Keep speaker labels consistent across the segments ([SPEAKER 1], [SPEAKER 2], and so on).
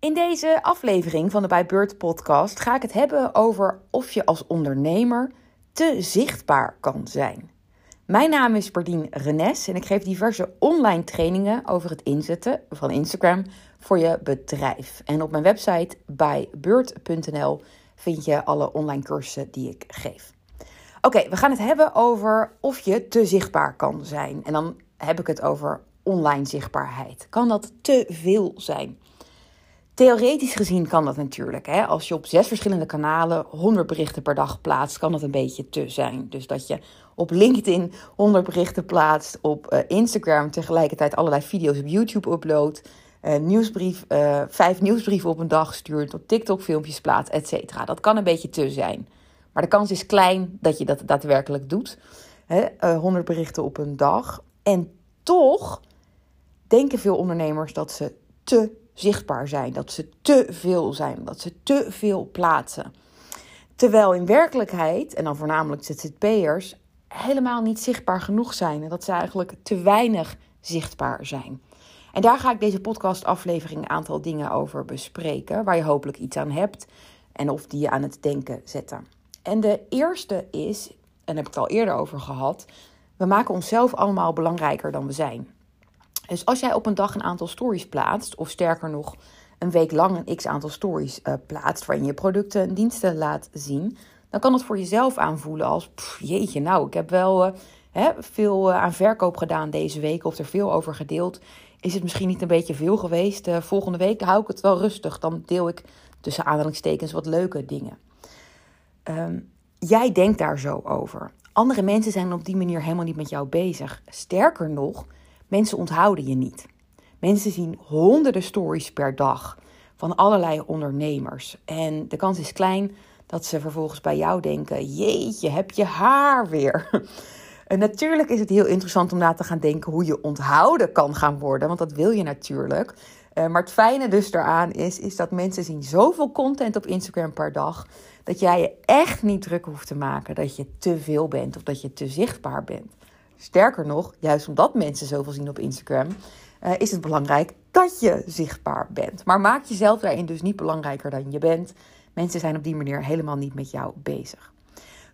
[SPEAKER 1] In deze aflevering van de Bij Beurt podcast ga ik het hebben over of je als ondernemer te zichtbaar kan zijn. Mijn naam is Pardien Renes en ik geef diverse online trainingen over het inzetten van Instagram voor je bedrijf. En op mijn website bijbeurt.nl vind je alle online cursussen die ik geef. Oké, we gaan het hebben over of je te zichtbaar kan zijn. En dan heb ik het over online zichtbaarheid. Kan dat te veel zijn? Theoretisch gezien kan dat natuurlijk. Hè? Als je op zes verschillende kanalen 100 berichten per dag plaatst, kan dat een beetje te zijn. Dus dat je op LinkedIn 100 berichten plaatst, op uh, Instagram tegelijkertijd allerlei video's op YouTube uploadt, uh, nieuwsbrief, uh, vijf nieuwsbrieven op een dag stuurt, op TikTok filmpjes plaatst, et. Dat kan een beetje te zijn. Maar de kans is klein dat je dat daadwerkelijk doet. Hè? 100 berichten op een dag. En toch denken veel ondernemers dat ze te zichtbaar zijn, dat ze te veel zijn, dat ze te veel plaatsen. Terwijl in werkelijkheid, en dan voornamelijk ZZP'ers, helemaal niet zichtbaar genoeg zijn en dat ze eigenlijk te weinig zichtbaar zijn. En daar ga ik deze podcastaflevering een aantal dingen over bespreken, waar je hopelijk iets aan hebt en of die je aan het denken zetten. En de eerste is, en daar heb ik het al eerder over gehad, we maken onszelf allemaal belangrijker dan we zijn. Dus als jij op een dag een aantal stories plaatst, of sterker nog, een week lang een x aantal stories uh, plaatst waarin je producten en diensten laat zien, dan kan het voor jezelf aanvoelen als: jeetje, nou, ik heb wel hè, veel uh, aan verkoop gedaan deze week, of er veel over gedeeld. Is het misschien niet een beetje veel geweest? volgende week hou ik het wel rustig. Dan deel ik tussen aanhalingstekens wat leuke dingen. Um, jij denkt daar zo over. Andere mensen zijn op die manier helemaal niet met jou bezig. Sterker nog, Mensen onthouden je niet. Mensen zien honderden stories per dag van allerlei ondernemers. En de kans is klein dat ze vervolgens bij jou denken: Jeetje, heb je haar weer? En natuurlijk is het heel interessant om na te gaan denken hoe je onthouden kan gaan worden, want dat wil je natuurlijk. Eh, maar het fijne dus daaraan is, is dat mensen zien zoveel content op Instagram per dag, dat jij je echt niet druk hoeft te maken dat je te veel bent of dat je te zichtbaar bent. Sterker nog, juist omdat mensen zoveel zien op Instagram, uh, is het belangrijk dat je zichtbaar bent. Maar maak jezelf daarin dus niet belangrijker dan je bent. Mensen zijn op die manier helemaal niet met jou bezig.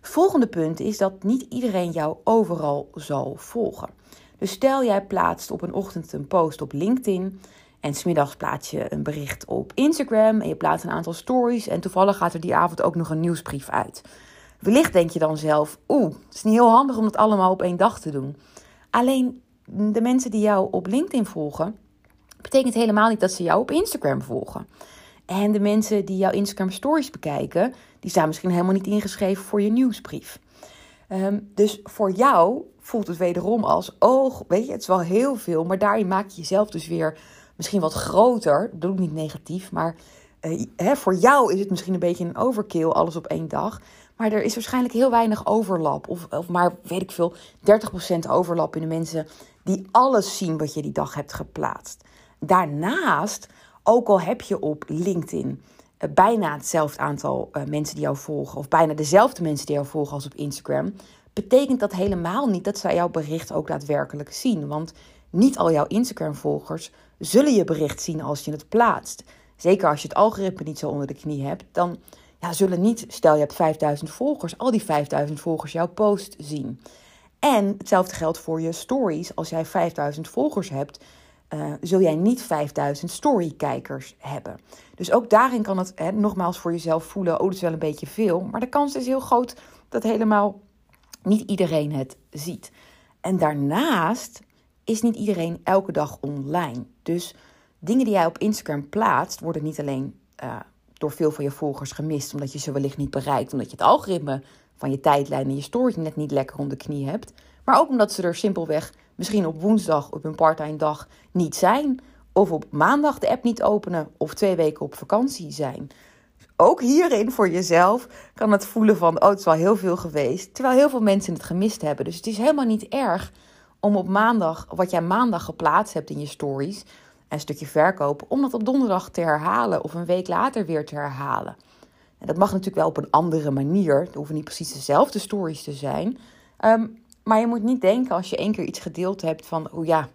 [SPEAKER 1] Volgende punt is dat niet iedereen jou overal zal volgen. Dus stel jij plaatst op een ochtend een post op LinkedIn en smiddags plaats je een bericht op Instagram en je plaatst een aantal stories en toevallig gaat er die avond ook nog een nieuwsbrief uit. Wellicht denk je dan zelf, oeh, het is niet heel handig om het allemaal op één dag te doen. Alleen de mensen die jou op LinkedIn volgen, betekent helemaal niet dat ze jou op Instagram volgen. En de mensen die jouw Instagram stories bekijken, die staan misschien helemaal niet ingeschreven voor je nieuwsbrief. Ehm, dus voor jou voelt het wederom als, oh, weet je, het is wel heel veel, maar daarin maak je jezelf dus weer misschien wat groter. Dat doe ik niet negatief, maar hè, voor jou is het misschien een beetje een overkill, alles op één dag. Maar er is waarschijnlijk heel weinig overlap. Of, of maar, weet ik veel, 30% overlap in de mensen die alles zien wat je die dag hebt geplaatst. Daarnaast, ook al heb je op LinkedIn uh, bijna hetzelfde aantal uh, mensen die jou volgen, of bijna dezelfde mensen die jou volgen als op Instagram, betekent dat helemaal niet dat zij jouw bericht ook daadwerkelijk zien. Want niet al jouw Instagram-volgers zullen je bericht zien als je het plaatst. Zeker als je het algoritme niet zo onder de knie hebt, dan ja, zullen niet, stel je hebt 5000 volgers, al die 5000 volgers jouw post zien. En hetzelfde geldt voor je stories. Als jij 5000 volgers hebt, uh, zul jij niet 5000 storykijkers hebben. Dus ook daarin kan het hè, nogmaals voor jezelf voelen: oh, dat is wel een beetje veel. Maar de kans is heel groot dat helemaal niet iedereen het ziet. En daarnaast is niet iedereen elke dag online. Dus dingen die jij op Instagram plaatst, worden niet alleen uh, door veel van je volgers gemist, omdat je ze wellicht niet bereikt, omdat je het algoritme van je tijdlijn en je stories net niet lekker om de knie hebt, maar ook omdat ze er simpelweg misschien op woensdag op een parttime dag niet zijn, of op maandag de app niet openen, of twee weken op vakantie zijn. Ook hierin voor jezelf kan het voelen van, oh het is wel heel veel geweest, terwijl heel veel mensen het gemist hebben. Dus het is helemaal niet erg om op maandag, wat jij maandag geplaatst hebt in je stories, een stukje verkoop, om dat op donderdag te herhalen of een week later weer te herhalen. En dat mag natuurlijk wel op een andere manier. Het hoeven niet precies dezelfde stories te zijn. Um, maar je moet niet denken als je één keer iets gedeeld hebt van, oh ja,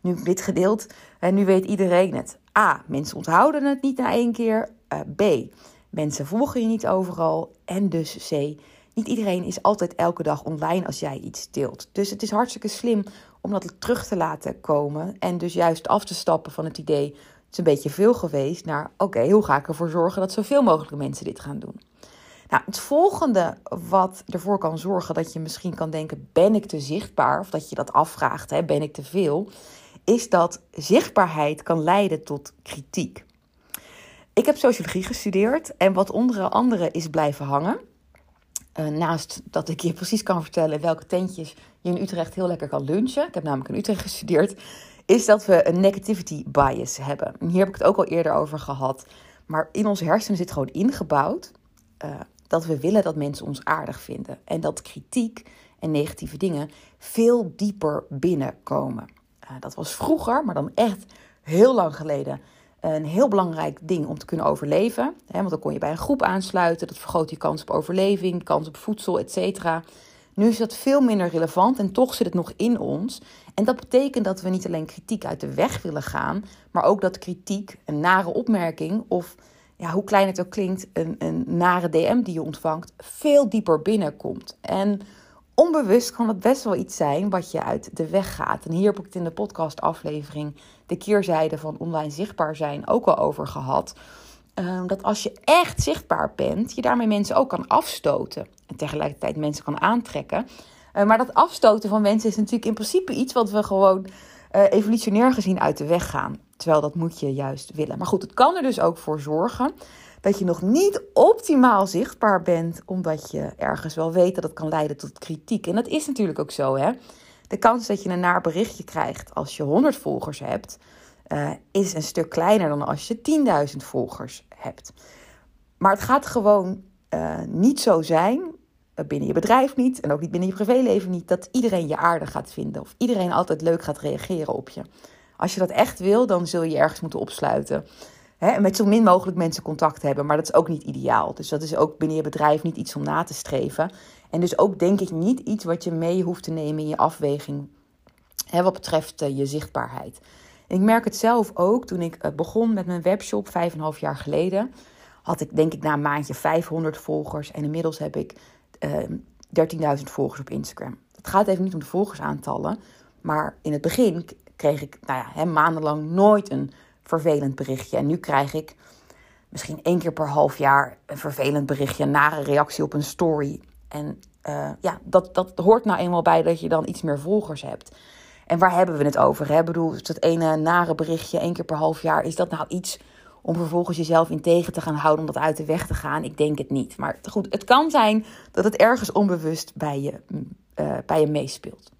[SPEAKER 1] nu ik dit gedeeld en nu weet iedereen het. A. Mensen onthouden het niet na één keer. Uh, B. Mensen volgen je niet overal. En dus C. Niet iedereen is altijd elke dag online als jij iets deelt. Dus het is hartstikke slim om dat terug te laten komen. En dus juist af te stappen van het idee: het is een beetje veel geweest. Naar oké, hoe ga ik ervoor zorgen dat zoveel mogelijk mensen dit gaan doen? Nou, het volgende wat ervoor kan zorgen dat je misschien kan denken: ben ik te zichtbaar? Of dat je dat afvraagt: hè, ben ik te veel? Is dat zichtbaarheid kan leiden tot kritiek. Ik heb sociologie gestudeerd en wat onder andere is blijven hangen. Uh, naast dat ik je precies kan vertellen welke tentjes je in Utrecht heel lekker kan lunchen. Ik heb namelijk in Utrecht gestudeerd. Is dat we een negativity bias hebben. hier heb ik het ook al eerder over gehad. Maar in onze hersenen zit gewoon ingebouwd uh, dat we willen dat mensen ons aardig vinden. En dat kritiek en negatieve dingen veel dieper binnenkomen. Uh, dat was vroeger, maar dan echt heel lang geleden, een heel belangrijk ding om te kunnen overleven. Hè, want dan kon je bij een groep aansluiten. Dat vergroot je kans op overleving, kans op voedsel, etc. Nu is dat veel minder relevant en toch zit het nog in ons. En dat betekent dat we niet alleen kritiek uit de weg willen gaan, maar ook dat kritiek, een nare opmerking of ja, hoe klein het ook klinkt, een, een nare DM die je ontvangt, veel dieper binnenkomt. En onbewust kan het best wel iets zijn wat je uit de weg gaat. En hier heb ik het in de podcastaflevering de keerzijde van online zichtbaar zijn ook al over gehad. Ehm, dat als je echt zichtbaar bent, je daarmee mensen ook kan afstoten. En tegelijkertijd mensen kan aantrekken. Uh, maar dat afstoten van mensen is natuurlijk in principe iets wat we gewoon uh, evolutionair gezien uit de weg gaan. Terwijl dat moet je juist willen. Maar goed, het kan er dus ook voor zorgen dat je nog niet optimaal zichtbaar bent, omdat je ergens wel weet dat het kan leiden tot kritiek. En dat is natuurlijk ook zo, hè? De kans dat je een naar berichtje krijgt als je 100 volgers hebt, uh, is een stuk kleiner dan als je 10.000 volgers hebt. Maar het gaat gewoon uh, niet zo zijn, uh, binnen je bedrijf niet en ook niet binnen je privéleven niet, dat iedereen je aardig gaat vinden of iedereen altijd leuk gaat reageren op je. Als je dat echt wil, dan zul je ergens moeten opsluiten. Hè, met zo min mogelijk mensen contact hebben. Maar dat is ook niet ideaal. Dus dat is ook binnen je bedrijf niet iets om na te streven. En dus ook denk ik niet iets wat je mee hoeft te nemen in je afweging. Hè, wat betreft uh, je zichtbaarheid. Ik merk het zelf ook toen ik uh, begon met mijn webshop vijf en half jaar geleden. Had ik denk ik na een maandje 500 volgers. En inmiddels heb ik uh, ehm, 13.000 volgers op Instagram. Het gaat even niet om de volgersaantallen. Maar in het begin kreeg ik nou ja, maandenlang nooit een vervelend berichtje. En nu krijg ik misschien één keer per half jaar een vervelend berichtje, een nare reactie op een story. En uh, ja, dat, dat hoort nou eenmaal bij dat je dan iets meer volgers hebt. En waar hebben we het over? Hè? Ik bedoel, dat ene nare berichtje één keer per half jaar, is dat nou iets om vervolgens jezelf in tegen te gaan houden, om dat uit de weg te gaan? Ik denk het niet. Maar goed, het kan zijn dat het ergens onbewust bij je, uh, bij je meespeelt.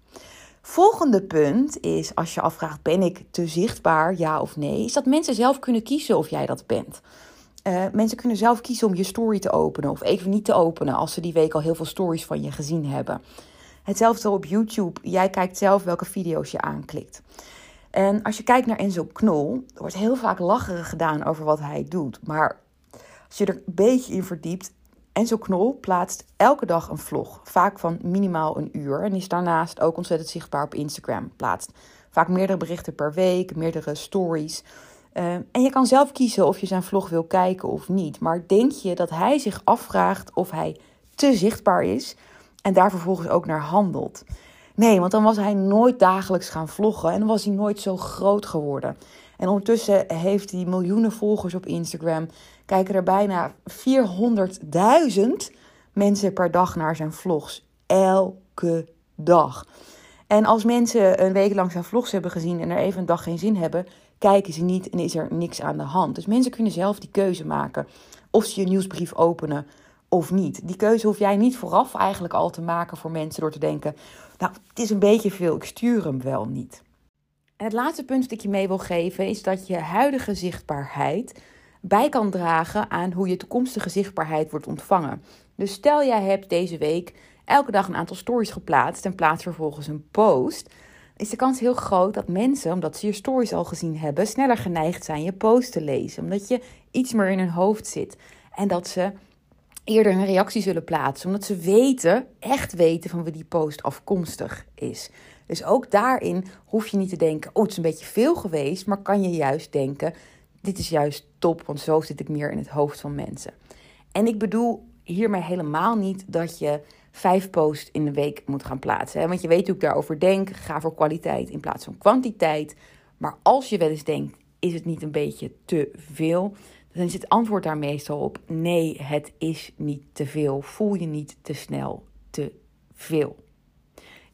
[SPEAKER 1] Volgende punt is, als je afvraagt, ben ik te zichtbaar, ja of nee, is dat mensen zelf kunnen kiezen of jij dat bent. Uh, mensen kunnen zelf kiezen om je story te openen of even niet te openen als ze die week al heel veel stories van je gezien hebben. Hetzelfde op YouTube. Jij kijkt zelf welke video's je aanklikt. En als je kijkt naar Enzo Knol, er wordt heel vaak lacherig gedaan over wat hij doet. Maar als je er een beetje in verdiept, Enzo Knol plaatst elke dag een vlog, vaak van minimaal een uur. En is daarnaast ook ontzettend zichtbaar op Instagram. Plaatst vaak meerdere berichten per week, meerdere stories. Uh, en je kan zelf kiezen of je zijn vlog wil kijken of niet. Maar denk je dat hij zich afvraagt of hij te zichtbaar is en daar vervolgens ook naar handelt? Nee, want dan was hij nooit dagelijks gaan vloggen en was hij nooit zo groot geworden. En ondertussen heeft hij miljoenen volgers op Instagram. Kijken er bijna 400.000 mensen per dag naar zijn vlogs. Elke dag. En als mensen een week lang zijn vlogs hebben gezien en er even een dag geen zin hebben, kijken ze niet en is er niks aan de hand. Dus mensen kunnen zelf die keuze maken of ze je nieuwsbrief openen of niet. Die keuze hoef jij niet vooraf eigenlijk al te maken voor mensen door te denken: Nou, het is een beetje veel, ik stuur hem wel niet. En het laatste punt dat ik je mee wil geven is dat je huidige zichtbaarheid bij kan dragen aan hoe je toekomstige zichtbaarheid wordt ontvangen. Dus stel jij hebt deze week elke dag een aantal stories geplaatst en plaatst vervolgens een post, is de kans heel groot dat mensen, omdat ze je stories al gezien hebben, sneller geneigd zijn je post te lezen, omdat je iets meer in hun hoofd zit en dat ze eerder een reactie zullen plaatsen, omdat ze weten, echt weten van wie die post afkomstig is. Dus ook daarin hoef je niet te denken, oh het is een beetje veel geweest, maar kan je juist denken, dit is juist top, want zo zit ik meer in het hoofd van mensen. En ik bedoel hiermee helemaal niet dat je vijf posts in de week moet gaan plaatsen. Hè? Want je weet hoe ik daarover denk. Ga voor kwaliteit in plaats van kwantiteit. Maar als je wel eens denkt, is het niet een beetje te veel? Dan is het antwoord daar meestal op: nee, het is niet te veel. Voel je niet te snel te veel.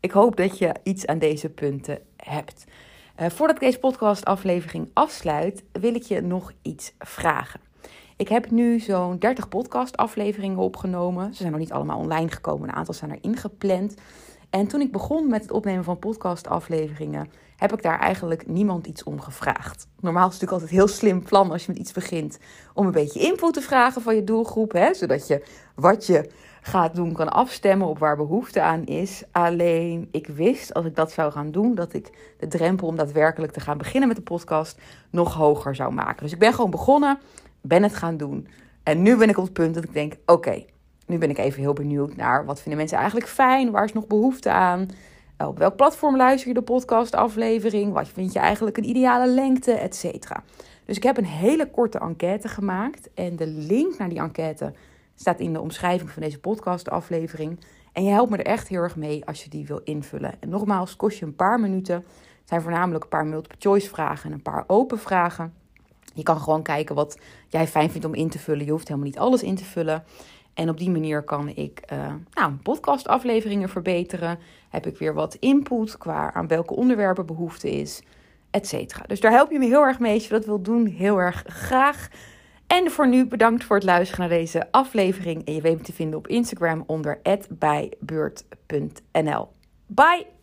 [SPEAKER 1] Ik hoop dat je iets aan deze punten hebt. Uh, voordat ik deze podcast-aflevering afsluit, wil ik je nog iets vragen. Ik heb nu zo'n 30 podcast-afleveringen opgenomen. Ze zijn nog niet allemaal online gekomen, een aantal zijn er ingepland. En toen ik begon met het opnemen van podcast-afleveringen, heb ik daar eigenlijk niemand iets om gevraagd. Normaal is het natuurlijk altijd een heel slim plan als je met iets begint om een beetje input te vragen van je doelgroep, hè, zodat je wat je gaat doen kan afstemmen op waar behoefte aan is. Alleen ik wist als ik dat zou gaan doen, dat ik de drempel om daadwerkelijk te gaan beginnen met de podcast nog hoger zou maken. Dus ik ben gewoon begonnen, ben het gaan doen. En nu ben ik op het punt dat ik denk: oké, nu ben ik even heel benieuwd naar wat vinden mensen eigenlijk fijn, waar is nog behoefte aan. Op welk platform luister je de podcastaflevering? Wat vind je eigenlijk een ideale lengte, et cetera. Dus ik heb een hele korte enquête gemaakt. En de link naar die enquête staat in de omschrijving van deze podcastaflevering. En je helpt me er echt heel erg mee als je die wil invullen. En nogmaals, kost je een paar minuten. Het zijn voornamelijk een paar multiple choice vragen en een paar open vragen. Je kan gewoon kijken wat jij fijn vindt om in te vullen. Je hoeft helemaal niet alles in te vullen. En op die manier kan ik uh, nou, podcastafleveringen verbeteren. Heb ik weer wat input qua aan welke onderwerpen behoefte is, et cetera. Dus daar help je me heel erg mee. Als je dat wilt doen, heel erg graag. En voor nu bedankt voor het luisteren naar deze aflevering. En je weet me te vinden op Instagram onder @bijbeurt.nl. Bye!